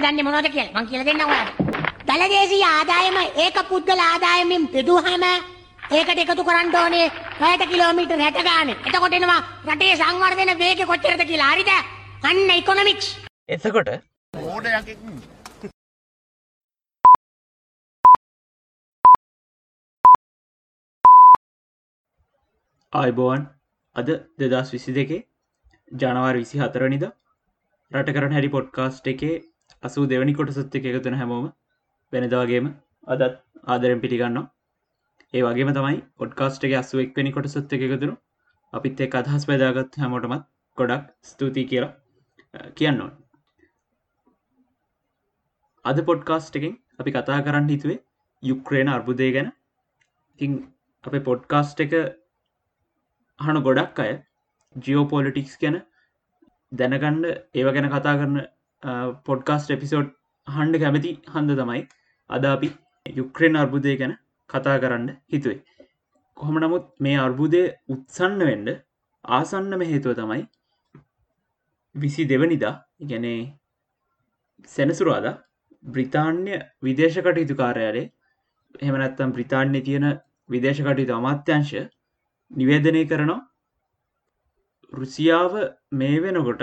දන්නේ මොනවද කියලා මං කියලා දෙන්නම් ඔයාලට. දලදේශීය ආදායම ඒක පුද්ගල ආදායමෙන් බෙදුවහම ඒකට එකතු කරන්න ඕනේ පැයට කිලෝමීටර් 60 ගානේ. එතකොට එනවා රටේ සංවර්ධන වේගය කොච්චරද කියලා. හරිද? අන්න ඉකොනොමික්ස්. එතකොට මෝඩයකින් ආයිබෝවන් අද දෙදස් විසි දෙකේ ජනවාර විසි හතරනිද රට කරන හැරි පොඩ්කාස්ට් එකේ අසූ දෙවැනි කොටසත් එක එකතුන හැමෝම වෙනදවාගේම අදත් ආදරෙන් පිළිගන්නවා. ඒ වගේම තමයි පොඩ්කාස්ට් එක අස්සුව එක්වැනි කොටසත් එක එකතුරු අපිත් එක් අදහස් පැදාගත් හැමෝටමත් ගොඩක් ස්තුතියි කියලා අ, කියන්න ඕන. අද පොඩ්කාස්ට් එකින් අපි කතා කරන්න හිතුවේ යුක්්‍රේණ අර්බුදය ගැන. ඉතිං අප පොඩ්කාස්ට් එක අහන ගොඩක් අය ජියෝපොලිටික්ස් ගැන දැනගණ්ඩ ඒව ගැන කතා කරන පොඩ්කාස්ට එපිසෝඩ් හන්ඩ කැමති හන්ද තමයි. අද අපි යුක්්‍රේන් අර්බුදය ගැන කතා කරන්න හිතුවේ. කොහොම නමුත් මේ අර්බුදය උත්සන්න වෙන්ඩ ආසන්නම හේතුව තමයි විසි දෙවනිදා ගැනේ සැනසුරාද බ්‍රිතාන්‍ය විදේශ කටයුතු කාර්යාලේ හෙමනැත්තම් බ්‍රිතාන්‍ය තියෙන විදේශ කටයුතු අමාත්‍යංශ නිවේදනය කරනවා. රුසියාව මේ වෙනකොට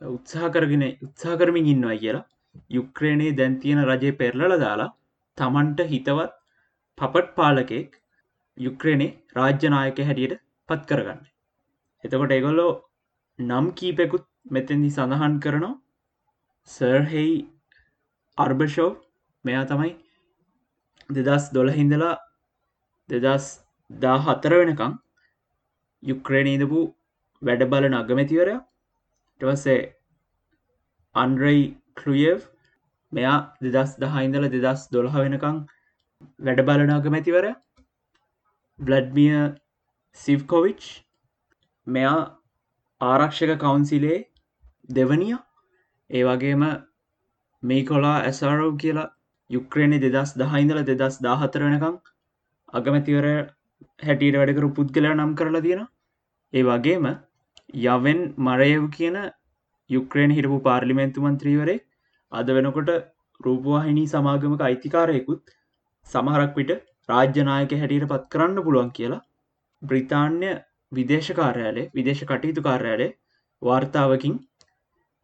උත්සාහ කරගෙන උත්සා කරමින් ඉන්නවා කියලා. යුක්්‍රේණයේ දැන් තියෙන රජය පෙරලල දාලා තමන්ට හිතවත් පපට් පාලකෙක් යුක්්‍රේණේ රාජ්‍යනායක හැටියට පත් කරගන්න. එතකොට එගොල්ලෝ නම් කීපෙකුත් මෙතැදි සඳහන් කරනවා සර්හෙයි අර්බෂෝව්. මෙයා තමයි දෙදස් දොළහින්දලා දෙදස් දා හතර වෙනකං යුක්්‍රේණීදපු වැඩ බලන අගමැතිවරය ටවසේ අන්රයි කලියව් මෙයා දෙදස් දහයින්දල දෙදස් දොළහ වෙනකං වැඩ බලන අගමැතිවර බ්ලඩ්මිය සිව්කොවිච් මෙයා ආරක්ෂක කවුන්සිලේ දෙවනිය. ඒ වගේම මේ කොලා ඇසාරෝව් කියලා යුක්්‍රේණය දෙදස් දහයින්දල දෙදස් දාහතර වෙනකං අගමැතිවර හැටියට වැඩකරු පුද්ගලයා නම් කරලා තියෙන ඒ වගේම යවෙන් මරයව් කියන යුක්්‍රේණ හිටපු පාර්ලිමෙන්තු මන්ත්‍රීවරේ අද වෙනකොට රූපවාහිනී සමාගමක අයිතිකාරයකුත් සමහරක් විට රාජ්‍යනායක හැටියට පත් කරන්න පුළුවන් කියලා බ්‍රිතාන්‍ය විදේශ කාර්යාලය විදේශ කටයුතු කාර්යාලය වාර්තාවකින්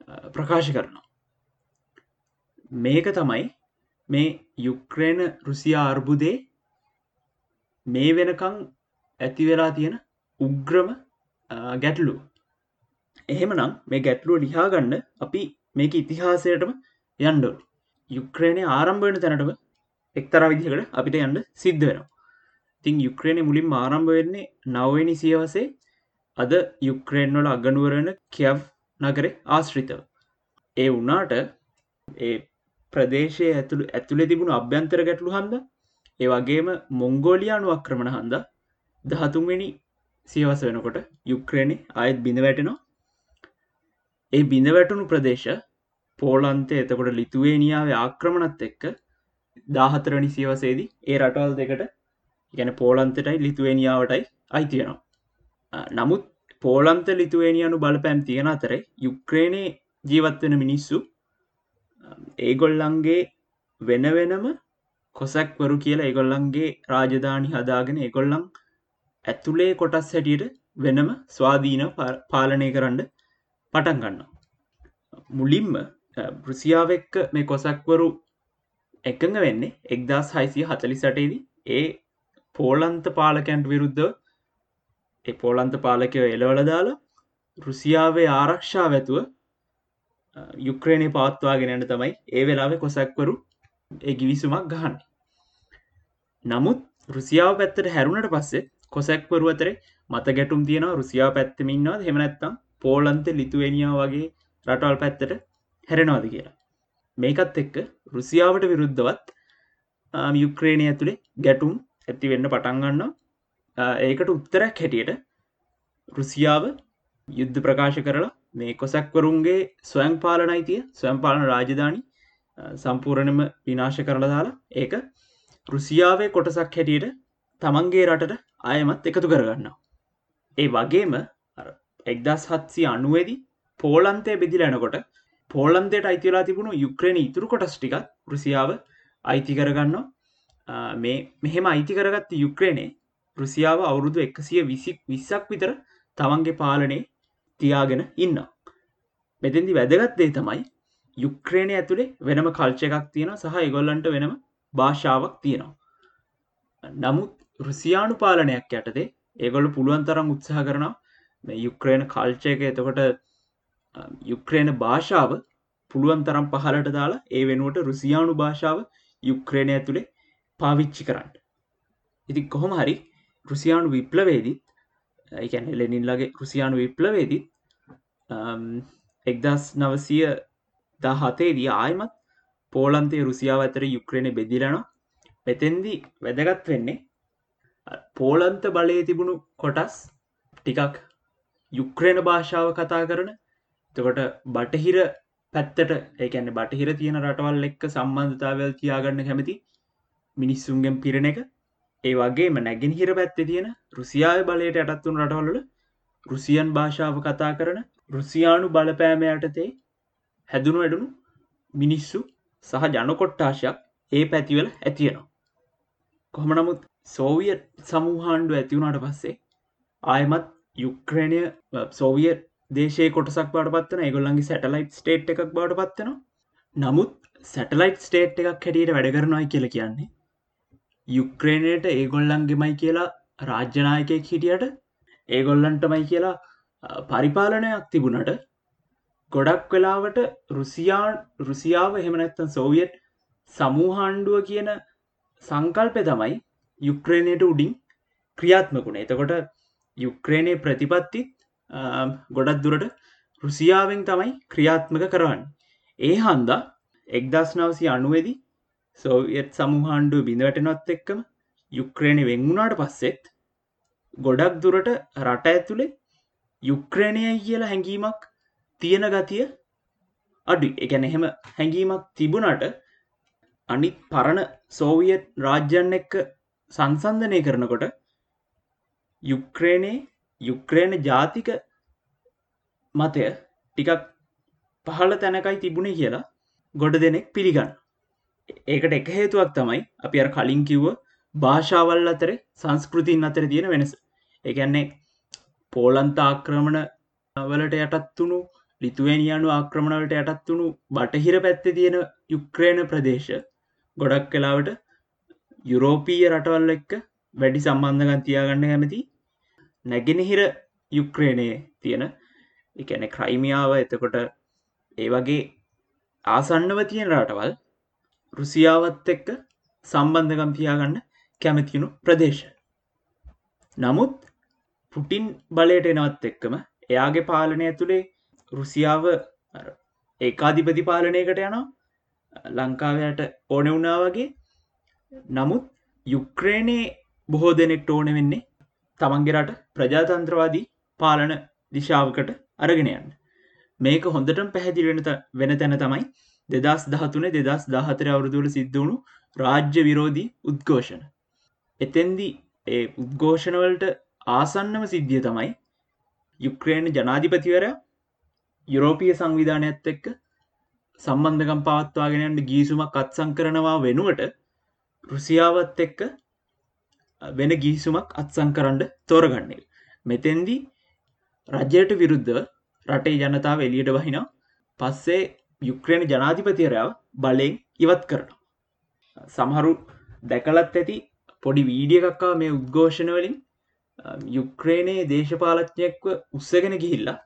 අ, ප්‍රකාශ කරනවා. මේක තමයි මේ යුක්්‍රේණ රුසියා අර්බුදේ මේ වෙනකං ඇති වෙලා තියෙන උග්‍රම අ, ගැටලු එහෙමනම් මේ ගැටලුව ලිහාගන්න අපි මේක ඉතිහාසයටම යන්ඩෝ යුක්්‍රේණය ආරම්භවන තැනටම එක්තර විදිහකට අපිට යන්න සිද්ධ වෙනවා. තින් යුක්්‍රේණය මුලින් ආරම්භ වෙන්නේ නවනි සියවසේ අද යුක්්‍රේන්වල අගනුවරණ කියව් නගර ආශ්‍රිතව. ඒ වනාට ඒ ප්‍රදේශය ඇතුළ ඇතුළෙ තිබුණු අභ්‍යන්තර ගැටලු හන්ද ඒ වගේම මොංගෝලියානු අක්‍රමණ හන්ද දහතුන්වෙනි සියවස වෙනකොට යුක්්‍රේණි අයත් බිඳ වැටෙනවා. ඒ බිඳ වැටුණු ප්‍රදේශ පෝලන්තය එතකොට ලිතුවේනියාව ආක්‍රමණත් එක්ක දාහතරනි සියවසේදී ඒ රටවල් දෙකට ගැන පෝලන්තටයි ලිතුවේනියාවටයි අයිතියනවා නමුත් පෝලන්ත ලිතුවේනියනු බලපැම් තියෙන අතරේ යුක්්‍රේණය ජීවත්වෙන මිනිස්සු ඒගොල්ලන්ගේ වෙන වෙනම කොසැක්වරු කියලා ඒගොල්ලන්ගේ රාජධානි හදාගෙන ඒගොල්ලන් ඇතුළේ කොටස් හැටියට වෙනම ස්වාධීන පා- පාලනය කරන්න පටන් ගන්න මුලින්ම බෘසියාව එක්ක මේ කොසක්වරු එකඟ වෙන්නේ එක්දස් හයිසිය හතලි සටේදී ඒ පෝලන්ත පාලකැන්ට විරුද්ධ ඒ පෝලන්ත පාලකව එලවල දාලා රුසියාවේ ආරක්ෂා ඇතුව යුක්්‍රේණය පවත්වාගෙනට තමයි ඒ වෙලාව කොසැක්වරු ඒ ගිවිසුමක් ගහන්න. නමුත් රුසියාව පැත්තට හැරුණට පස්සේ කොසැක්වරු අතරේ මත ගැටුම් තියෙනවා රුසියා පැත්තමින්නවා හෙමනැත්තම් පෝලන්ත ලිතුවනියා වගේ රටවල් පැත්තට හැරෙනවාද කියලා. මේකත් එක්ක රුසියාවට විරුද්ධවත් යුක්්‍රේණය ඇතුළේ ගැටුම් ඇති වෙන්න පටන්ගන්න ඒකට උත්තරයක් හැටියට රුසියාව යුද්ධ ප්‍රකාශ කරලා මේ කොසැක්වරුන්ගේ ස්වයං පාලන අයිතිය ස්වයං පාලන රාජධානි සම්පූර්ණයම විනාශ කරලා දාලා ඒක රුසියාවේ කොටසක් හැටියට තමන්ගේ රටට අයමත් එකතු කරගන්නවා. ඒ වගේම එක්දස් හත්සි අනුවේදි පෝලන්තය බෙදිල එනකොට පෝලන්දයට අයිතිලා තිබුණු යුක්‍රේණ ඉතුරු කොටස් ටිකත් රුසියාව අයිති කරගන්න මේ මෙහෙම අයිති කරගත්ත යුක්‍රේණේ රුසියාව අවුරුදු එකසිය විසි විස්සක් විතර තමන්ගේ පාලනේ තියාගෙන ඉන්න මෙතැදි වැදගත්දේ තමයි යුක්‍රේණය ඇතුළේ වෙනම කල්ච එකක් තියෙන සහ එගොල්ලන්ට වෙනම භාෂාවක් තියෙනවා. නමුත් රුසියානු පාලනයක් යටතේ ඒගොල්ල පුළුවන් තරම් උත්සාහ කරනවා මේ යුක්‍රේණ කල්චය එක එතකොට යුක්‍රේණ භාෂාව පුළුවන් තරම් පහලට දාලා ඒ වෙනුවට රුසියානු භාෂාව යුක්‍රේණය ඇතුළේ පාවිච්චි කරන්න. ඉති කොහොම හරි රුසියානු විප්ලවේදිත් එකැන ලෙනින්ලගේ රුසියානු විප්ලවේදිත් එක්දස් නවසය දහතේදී ආයමත් පෝලන්තේ රුසියාව අතර යුක්‍රේණය බෙදිලන මෙතෙන්දි වැදගත් වෙන්නේ පෝලන්ත බලය තිබුණු කොටස් ටිකක් යුක්‍රේණ භාෂාව කතා කරන. තකොට බටහිර පැත්තට ඒකැන්න බටහිර තියෙන රටවල් එක්ක සම්බන්ධතාවල් තියාගන්න කැමති මිනිස්සුන්ගෙන් පිරණ එක. ඒ වගේම නැගෙනහිර පැත්ත තියෙන රුසියාව බලයට යටත්තුන් රටවල්ල රුසියන් භාෂාව කතා කරන රුසියානු බලපෑම යටතේ හැදුණු වැඩුණු මිනිස්සු සහ ජනකොට්ටාශයක් ඒ පැතිවල ඇතියනවා කොහම නමුත් සෝවිය සමූහන්ඩු ඇතිවුණට පස්සේ ආයමත් යුක්‍රණය සෝවිය දේශය කොටසක් බට පත්වන ඒගොල්ලන්ගේ සැටලයිට් ස්ටේට් එකක් බවට පත්වනවා නමුත් සැටලයිට් ස්ටේට් එකක් හැටියට වැඩ කරනවායි කියල කියන්නේ යුක්‍රේණයට ඒගොල්ලන්ගෙමයි කියලා රාජ්‍යනායකයෙක් හිටියට ඒගොල්ලන්ටමයි කියලා පරිපාලනයක් තිබුණට ගොඩක් වෙලාවට රුසියාන් රුසියාව එහෙමනැත්තන් සෝවියට් සමූහන්ඩුව කියන සංකල්පය තමයි යුක්‍රේණයට උඩින් ක්‍රියාත්මකුණ එතකොට යුක්‍රේණය ප්‍රතිපත්තිත් ගොඩක් දුරට රුසියාවෙන් තමයි ක්‍රියාත්මක කරන්න ඒ හන්දා එක්දස් නවසි අනුවේදී සෝවියත් සමුහන්ඩුව බිඳවැටනොත් එක්කම යුක්‍රේණය වෙංගුණාට පස්සෙත් ගොඩක් දුරට රට ඇතුළේ යුක්‍රේණය කියලා හැඟීමක් තියෙන ගතිය අඩු එකැන එහෙම හැඟීමක් තිබුණට අනිත් පරණ සෝවියත් රාජ්‍යන් එක්ක සංසන්ධනය කරනකොට යුක්‍රේණයේ යුක්‍රේණ ජාතික මතය ටිකක් පහළ තැනකයි තිබුණේ කියලා ගොඩ දෙනෙක් පිළිගන්න. ඒකට එක හේතුවක් තමයි අපි අර කලින් කිව්ව භාෂාවල් අතර සංස්කෘතින් අතර තියෙන වෙනස. එකන්නේ පෝලන්ත ආක්‍රමණ වලට යටත්තුුණු ලිතුවනියනු ආක්‍රමණවලට යටත්තුුණු බටහිර පැත්ත තියෙන යුක්‍රේණ ප්‍රදේශ ගොඩක් කලාවට යුරෝපීය රටවල් එක්ක වැඩි සම්බන්ධගන් තියාගන්න කැමති නැගෙනහිර යුක්‍රේණයේ තියෙන එකැන ක්‍රයිමියාව එතකොට ඒ වගේ ආසන්නව තියෙන රටවල් රුසියාවත් එක්ක සම්බන්ධගම් තියාගන්න කැමතියුණු ප්‍රදේශ. නමුත් පුටින් බලයට එනවත් එක්කම එයාගේ පාලනය ඇතුළේ රුසියාව ඒකාධිපති පාලනයකට යනවා ලංකාවයට ඕන වුණා වගේ නමුත් යුක්‍රේණයේ බොහෝ දෙනෙක්ට ඕන වෙන්නේ තමන්ගේ රට ප්‍රජාතන්ත්‍රවාදී පාලන දිශාවකට අරගෙනයන්න මේක හොඳටම පැහැදිලෙන වෙන තැන තමයි දෙදස් දහතුනේ දෙදස් දහතර අවුරුදුවල සිද්ධුණු රාජ්‍ය විරෝධී උද්ඝෝෂණ. එතෙන්දි ඒ උද්ඝෝෂණවලට ආසන්නම සිද්ධිය තමයි යුක්‍රේණ ජනාධිපතිවර යුරෝපිය සංවිධානයත් එක්ක සම්බන්ධකම් පවත්වාගෙනයන්ට ගීසුමක් අත්සං කරනවා වෙනුවට රුසියාවත් එක්ක වෙන ගිහිසුමක් අත්සං කරන්න තෝරගන්නේ. මෙතෙන්දි රජයට විරුද්ධ රටේ ජනතාව එලියට වහිනා පස්සේ යුක්‍රේණ ජනාධිපතිරයාව බලෙන් ඉවත් කරන සමහරු දැකලත් ඇති පොඩි වීඩිය එකක්කා මේ උද්ඝෝෂණවලින් යුක්‍රේණයේ දේශපාලච්ඥයෙක්ව උත්සගෙන ගිහිල්ලා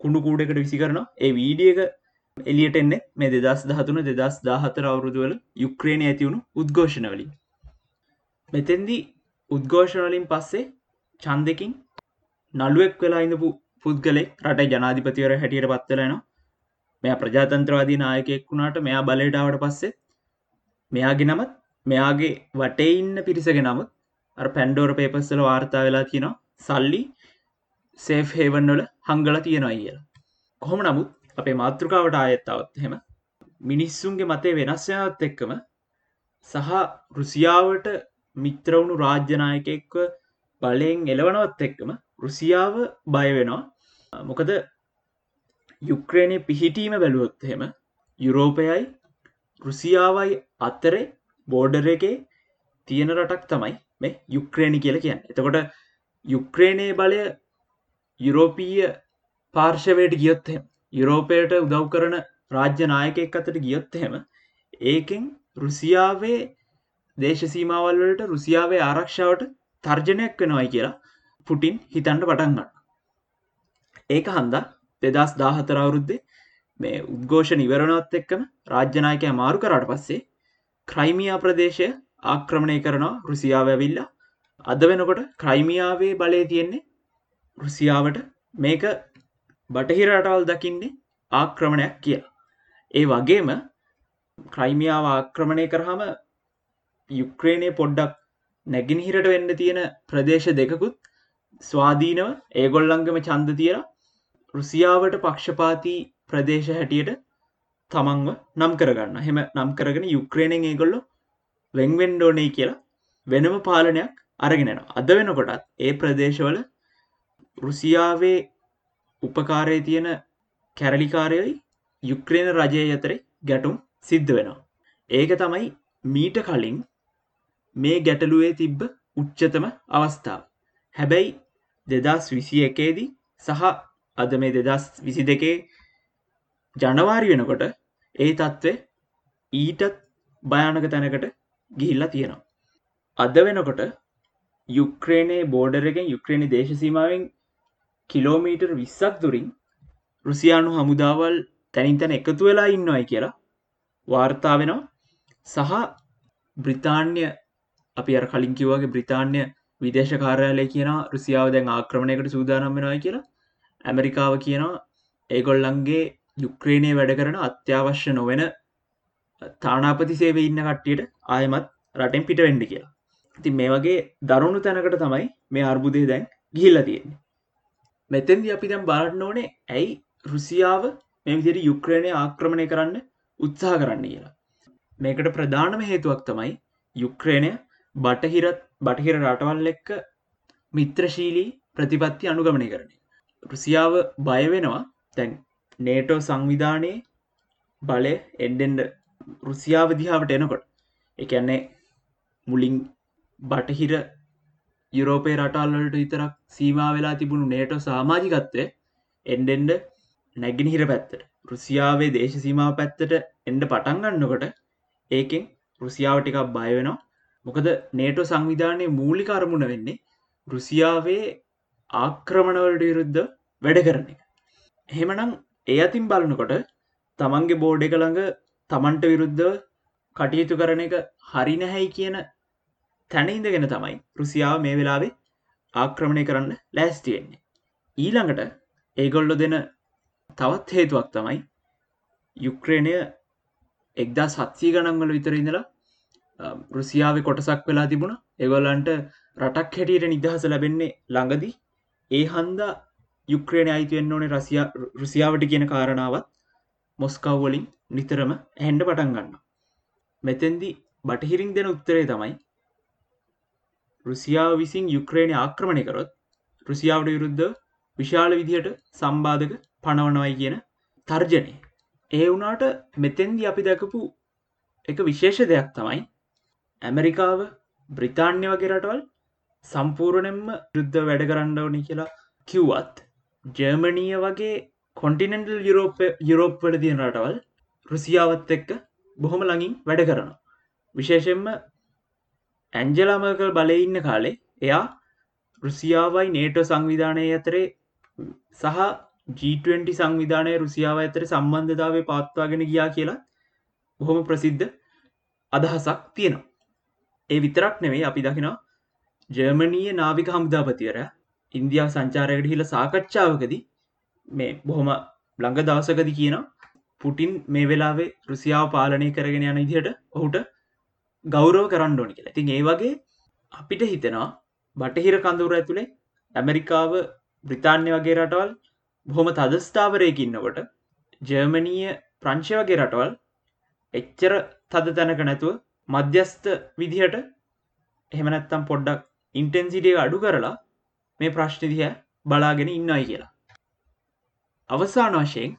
කුණු කූඩකට විසි කරන ඒ වීඩියක එලියට එන්න මේ දෙදස් දහතුන දෙදස් දාහතර අවුරුදුවල යුක්‍රේණය ඇතිවුණු උද්ඝෝෂණවලින් මෙතෙන්දි උද්ඝෝෂණවලින් පස්සේ චන්දකින් නළුවෙක් වෙලා ඉඳපු පුද්ගලෙක් රට ජනාධිපතිවර හැටියට පත්වලනවා මෙයා ප්‍රජාතන්ත්‍රවාදී නායකෙක් වුණාට මෙයා බලයටාවට පස්සේ මෙයාගේ නමත් මෙයාගේ වටේ ඉන්න පිරිසගෙන නමුත් අර පැන්ඩෝර පේපස්සල වාර්තා වෙලා තියෙනවා. සල්ලි සේෆ් හේවන් වල හංගල තියෙනවා කියලා. කොහොම නමුත් අපේ මාතෘකාවට ආයත්තාවත් හෙම මිනිස්සුන්ගේ මතේ වෙනස්යනත් එක්කම සහ රුසියාවට මිත්‍රවුණු රාජ්‍යනායකෙක්ව බලයෙන් එලවනවත් එක්කම රුසියාව බය වෙනවා. මොකද යුක්‍රේණය පිහිටීම බැලුවොත්හෙම යුරෝපයයි රුසියාවයි අත්තරේ බෝඩර එකේ තියෙන රටක් තමයි මේ යුක්‍රේණි කියල කියන්න. එතකොට යුක්‍රේණයේ බලය යුරෝපීය පාර්ශවයට ගියොත්හෙම යුරෝපයට උදව් කරන රාජ්‍ය නායකෙක් අතට ගියොත්හෙම ඒකෙන් රුසියාවේ දේශසීමාවල්වලට රුසියාවේ ආරක්ෂාවට තර්ජනයක් වෙනවයි කියලා පුටින් හිතන්ට පටන්ගන්න ඒක හන්දා දෙදස් දාහතර අවුරුද්දේ මේ උද්ඝෝෂ නිවරණවත් එක්කම රාජ්‍යනායකය මාරු කරට පස්සේ ක්‍රයිමියා ප්‍රදේශය ආක්‍රමණය කරනවා රුසියාව ඇවිල්ලා. අද වෙනකොට ක්‍රයිමියාවේ බලය තියෙන්නේ රුසියාවට. මේක බටහිර රටවල් දකින්නේ ආක්‍රමණයක් කියලා. ඒ වගේම ක්‍රයිමියාව ආක්‍රමණය කරහම යුක්‍රේණය පොඩ්ඩක් නැගිනිහිරට වෙන්න තියෙන ප්‍රදේශ දෙකකුත් ස්වාධීනව ඒගොල්ලංගම චන්ද තියර රුසියාවට පක්ෂපාති ප්‍රදේශ හැටියට තමන්ව නම් කරගන්න. හෙම නම් කරගෙන යුක්‍රේණෙන් ඒගොල්ලො වෙංවෙන්ඩෝනේ කියලා වෙනම පාලනයක් අරගෙනන අද වෙනකොටත් ඒ ප්‍රදේශවල රුසියාවේ උපකාරය තියෙන කැරලිකාරයයි යුක්‍රේන රජය අතරේ ගැටුම් සිද්ධ වෙනවා. ඒක තමයි මීට කලින් මේ ගැටලුවේ තිබ්බ උච්චතම අවස්ථාව. හැබැයි දෙදස් විසි එකේදී සහ අද මේ දෙදස් විසි දෙකේ ජනවාරි වෙනකොට ඒ තත්ත්වය ඊටත් භයානක තැනකට ගිහිල්ලා තියෙනවා. අද වෙනකොට යුක්‍රේණයේ බෝඩරගෙන් යුක්‍රේණි දේශසීමාවෙන් කිලෝමීටර් විස්සක් දුරින් රුසියානු හමුදාවල් තැනින් තැන එකතු වෙලා ඉන්නවයි කියලා වාර්තා වෙනවා. සහ බ්‍රිතාන්‍ය අපි අර කලින් කිව්වාගේ බ්‍රිතාන්‍ය විදේශ කාරයාලය කියන රුසියාව දැන් ආක්‍රමණයකට සූදානම් වෙනයි කියලා. ඇමරිකාව කියනවා ඒගොල්ලන්ගේ යුක්‍රේණය වැඩ කරන අත්‍යවශ්‍ය නොවෙන තානාපති සේව ඉන්න කට්ටියට ආයමත් රටෙන් පිට වෙන්ඩ කියලා. ඉතින් මේ වගේ දරුණු තැනකට තමයි මේ අර්බුදය දැන් ගිහිල්ල තියෙන්නේ. මෙතැන්දි අපි දැම් බලන්න ඕනේ ඇයි රුසියාව මෙවිදිරි යුක්‍රේණය ආක්‍රමණය කරන්න උත්සාහ කරන්න කියලා. මේකට ප්‍රධානම හේතුවක් තමයි යුක්‍රේණය බටහිරත් බටහිර රටවල් එක්ක මිත්‍රශීලී ප්‍රතිපත්ති අනුගමනය කරන රුසියාව බයවෙනවා තැන් නේටෝ සංවිධානයේ බලය එන්ඩෙන්ඩ රුසියාව දිහාාවට එනකොට එකන්නේ මුලින් බටහිර යුරෝපේ රටල්ලට විතරක් සීමා වෙලා තිබුණු නේටෝ සාමාජිකත්වය එන්ඩෙන්ඩ නැගිනිහිර පැත්තට රුසියාවේ දේශ සීමාව පැත්තට එන්ඩ පටන්ගන්නකොට ඒකෙන් රුසියාව ටිකක් බයවෙනවා මොකද නේටෝ සංවිධානය මූලික අරමුණ වෙන්නේ රුසියාවේ ආක්‍රමණවලට විරුද්ධ වැඩ කරන එක. එහෙමනම් ඒ අතින් බලනකොට තමන්ගේ බෝඩ් එක ළඟ තමන්ට විරුද්ධව කටයුතු කරන එක හරි නැහැයි කියන තැන ඉඳගෙන තමයි රුසියාව මේ වෙලාවේ ආක්‍රමණය කරන්න ලෑස්තියෙන්නේ ඊළඟට ඒගොල්ලො දෙන තවත් හේතුවක් තමයි යුක්‍රේණය එක්දා සත්සී ගණන්වල විතර ඉඳලා රුසියාව කොටසක් වෙලා තිබුණ. එගොල්ලන්ට රටක් හැටියට නිදහස ලැබෙන්නේ ළඟදී. ඒ හන්දා යුක්‍රේණ අයිතිවෙන්න ඕනේ රසියා රුසියාවට කියන කාරණාවත් මොස්කව්වලින් නිතරම හැන්ඩ පටන් ගන්න මෙතැන්දි බටහිරින් දෙන උත්තරේ තමයි රුසියාව විසින් යුක්‍රේණය ආක්‍රමණය කරොත් රුසියාවට විරුද්ධ විශාල විදිහට සම්බාධක පණවනවයි කියන තර්ජනය. ඒ වුනාට මෙතෙන්දි අපි දැකපු එක විශේෂ දෙයක් තමයි ඇමරිකාව බ්‍රිතාන්‍ය වගේ රටවල් සම්පූර්ණයෙන්ම යුද්ධ වැඩ කරන්න ඕනි කියලා කිව්වත් ජර්මණීය වගේ කොන්ටිනෙන්ටල් යුරෝප යුරෝප්වල තියෙන රටවල් රුසියාවත් එක්ක බොහොම ළඟින් වැඩ කරනවා. විශේෂෙන්ම ඇන්ජලාමකල් බලඉන්න කාලේ එයා රුසියාවයි නේටෝ සංවිධානය අතරේ සහ G20 සංවිධානය රුසියාව ඇතර සම්බන්ධතාව පාත්වාගෙන ගියා කියලා බොහොම ප්‍රසිද්ධ අදහසක් තියෙනවා. ඒ විතරක් නෙවෙයි අපි දකිනවා ජර්මණීය නාවික හමුදාපතිවර ඉන්දියාව සංචාරයකට හිල සාකච්ඡාවකදී මේ බොහොම ළඟ දවසකද කියන පුටින් මේ වෙලාවේ රුසියාව පාලනය කරගෙන යන ඉදිහට ඔහුට ගෞරව කරන්න ඕනි කියලා. තින් ඒ වගේ අපිට හිතෙනවා බටහිර කඳවුර ඇතුළේ ඇමරිකාව බ්‍රිතාන්‍ය වගේ රටවල් බොහොම තදස්ථාවරයකින්නකොට ජර්මනීය ප්‍රංශය වගේ රටවල් එච්චර තද තැනක නැතුව මධ්‍යස්ථ විදිහට එහෙමනැත්තම් පොඩ්ඩක් ඉන්ටෙන්සිටිය අඩු කරලා මේ ප්‍රශ්න දිහ බලාගෙන ඉන්නයි කියලා. අවසාන වශයෙන්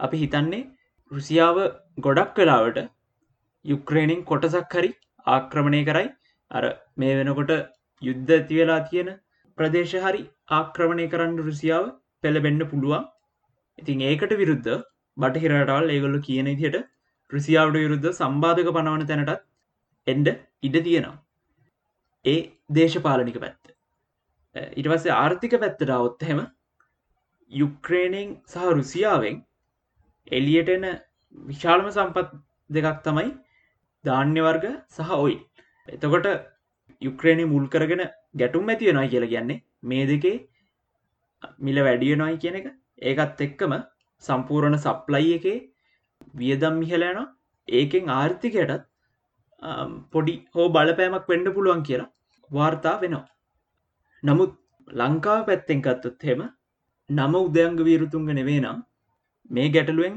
අපි හිතන්නේ රුසියාව ගොඩක් කලාවට යුක්‍රේණින් කොටසක් හරි ආක්‍රමණය කරයි. අර මේ වෙනකොට යුද්ධ ඇති වෙලා තියෙන ප්‍රදේශ හරි ආක්‍රමණය කරන්න රුසියාව පෙළබෙන්න්න පුළුවන්. ඉතින් ඒකට විරුද්ධ බටහිරටවල් ඒගොල්ලු කියන ඉදියට රුසියාවට විරුද්ධ සම්බාධක පනවන තැනටත් එන්ඩ ඉඩ තියෙනවා. ඒ දේශපාලනික පැත්ත. ඉටවස්සේ ආර්ථික පැත්තට අවොත්හෙම යුක්‍රේණයෙන් සහ රුසියාවෙන් එලියට එන විශාලම සම්පත් දෙකක් තමයි ධාන්‍ය වර්ග සහ ඔයි. එතකොට යුක්‍රේණය මුල් කරගෙන ගැටුම් ඇතිය නොයි කියලා කියන්නේ මේ දෙකේ මිල වැඩිය නොයි කියන එක. ඒකත් එක්කම සම්පූර්ණ සප්ලයි එකේ වියදම් මිහලයන ඒකෙන් ආර්ථිකයටත් Um, පොඩි හෝ බලපෑමක් වෙන්ඩ පුළුවන් කියලා වාර්තා වෙනවා. නමුත් ලංකාව පැත්තෙන් කත්තොත් හෙම නම උදයංග වීරුතුන්ග නෙවේ නම් මේ ගැටලුවෙන්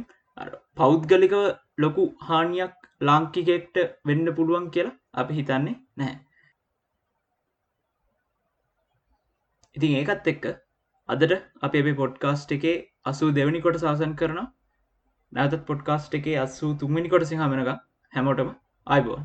පෞද්ගලිකව ලොකු හානියක් ලාංකිකෙක්ට වෙන්න පුළුවන් කියලා අපි හිතන්නේ නැහැ. ඉතින් ඒකත් එක්ක අදට අප එබේ පොඩ්කාස්ට් එකේ අසූ දෙවැනි කොට සාසන් කරන නැතත් පොඩ්කාස්ට් එකේ අස්සූ තුන්වැනි කොට සිහමනක හැමෝටම Ay bu.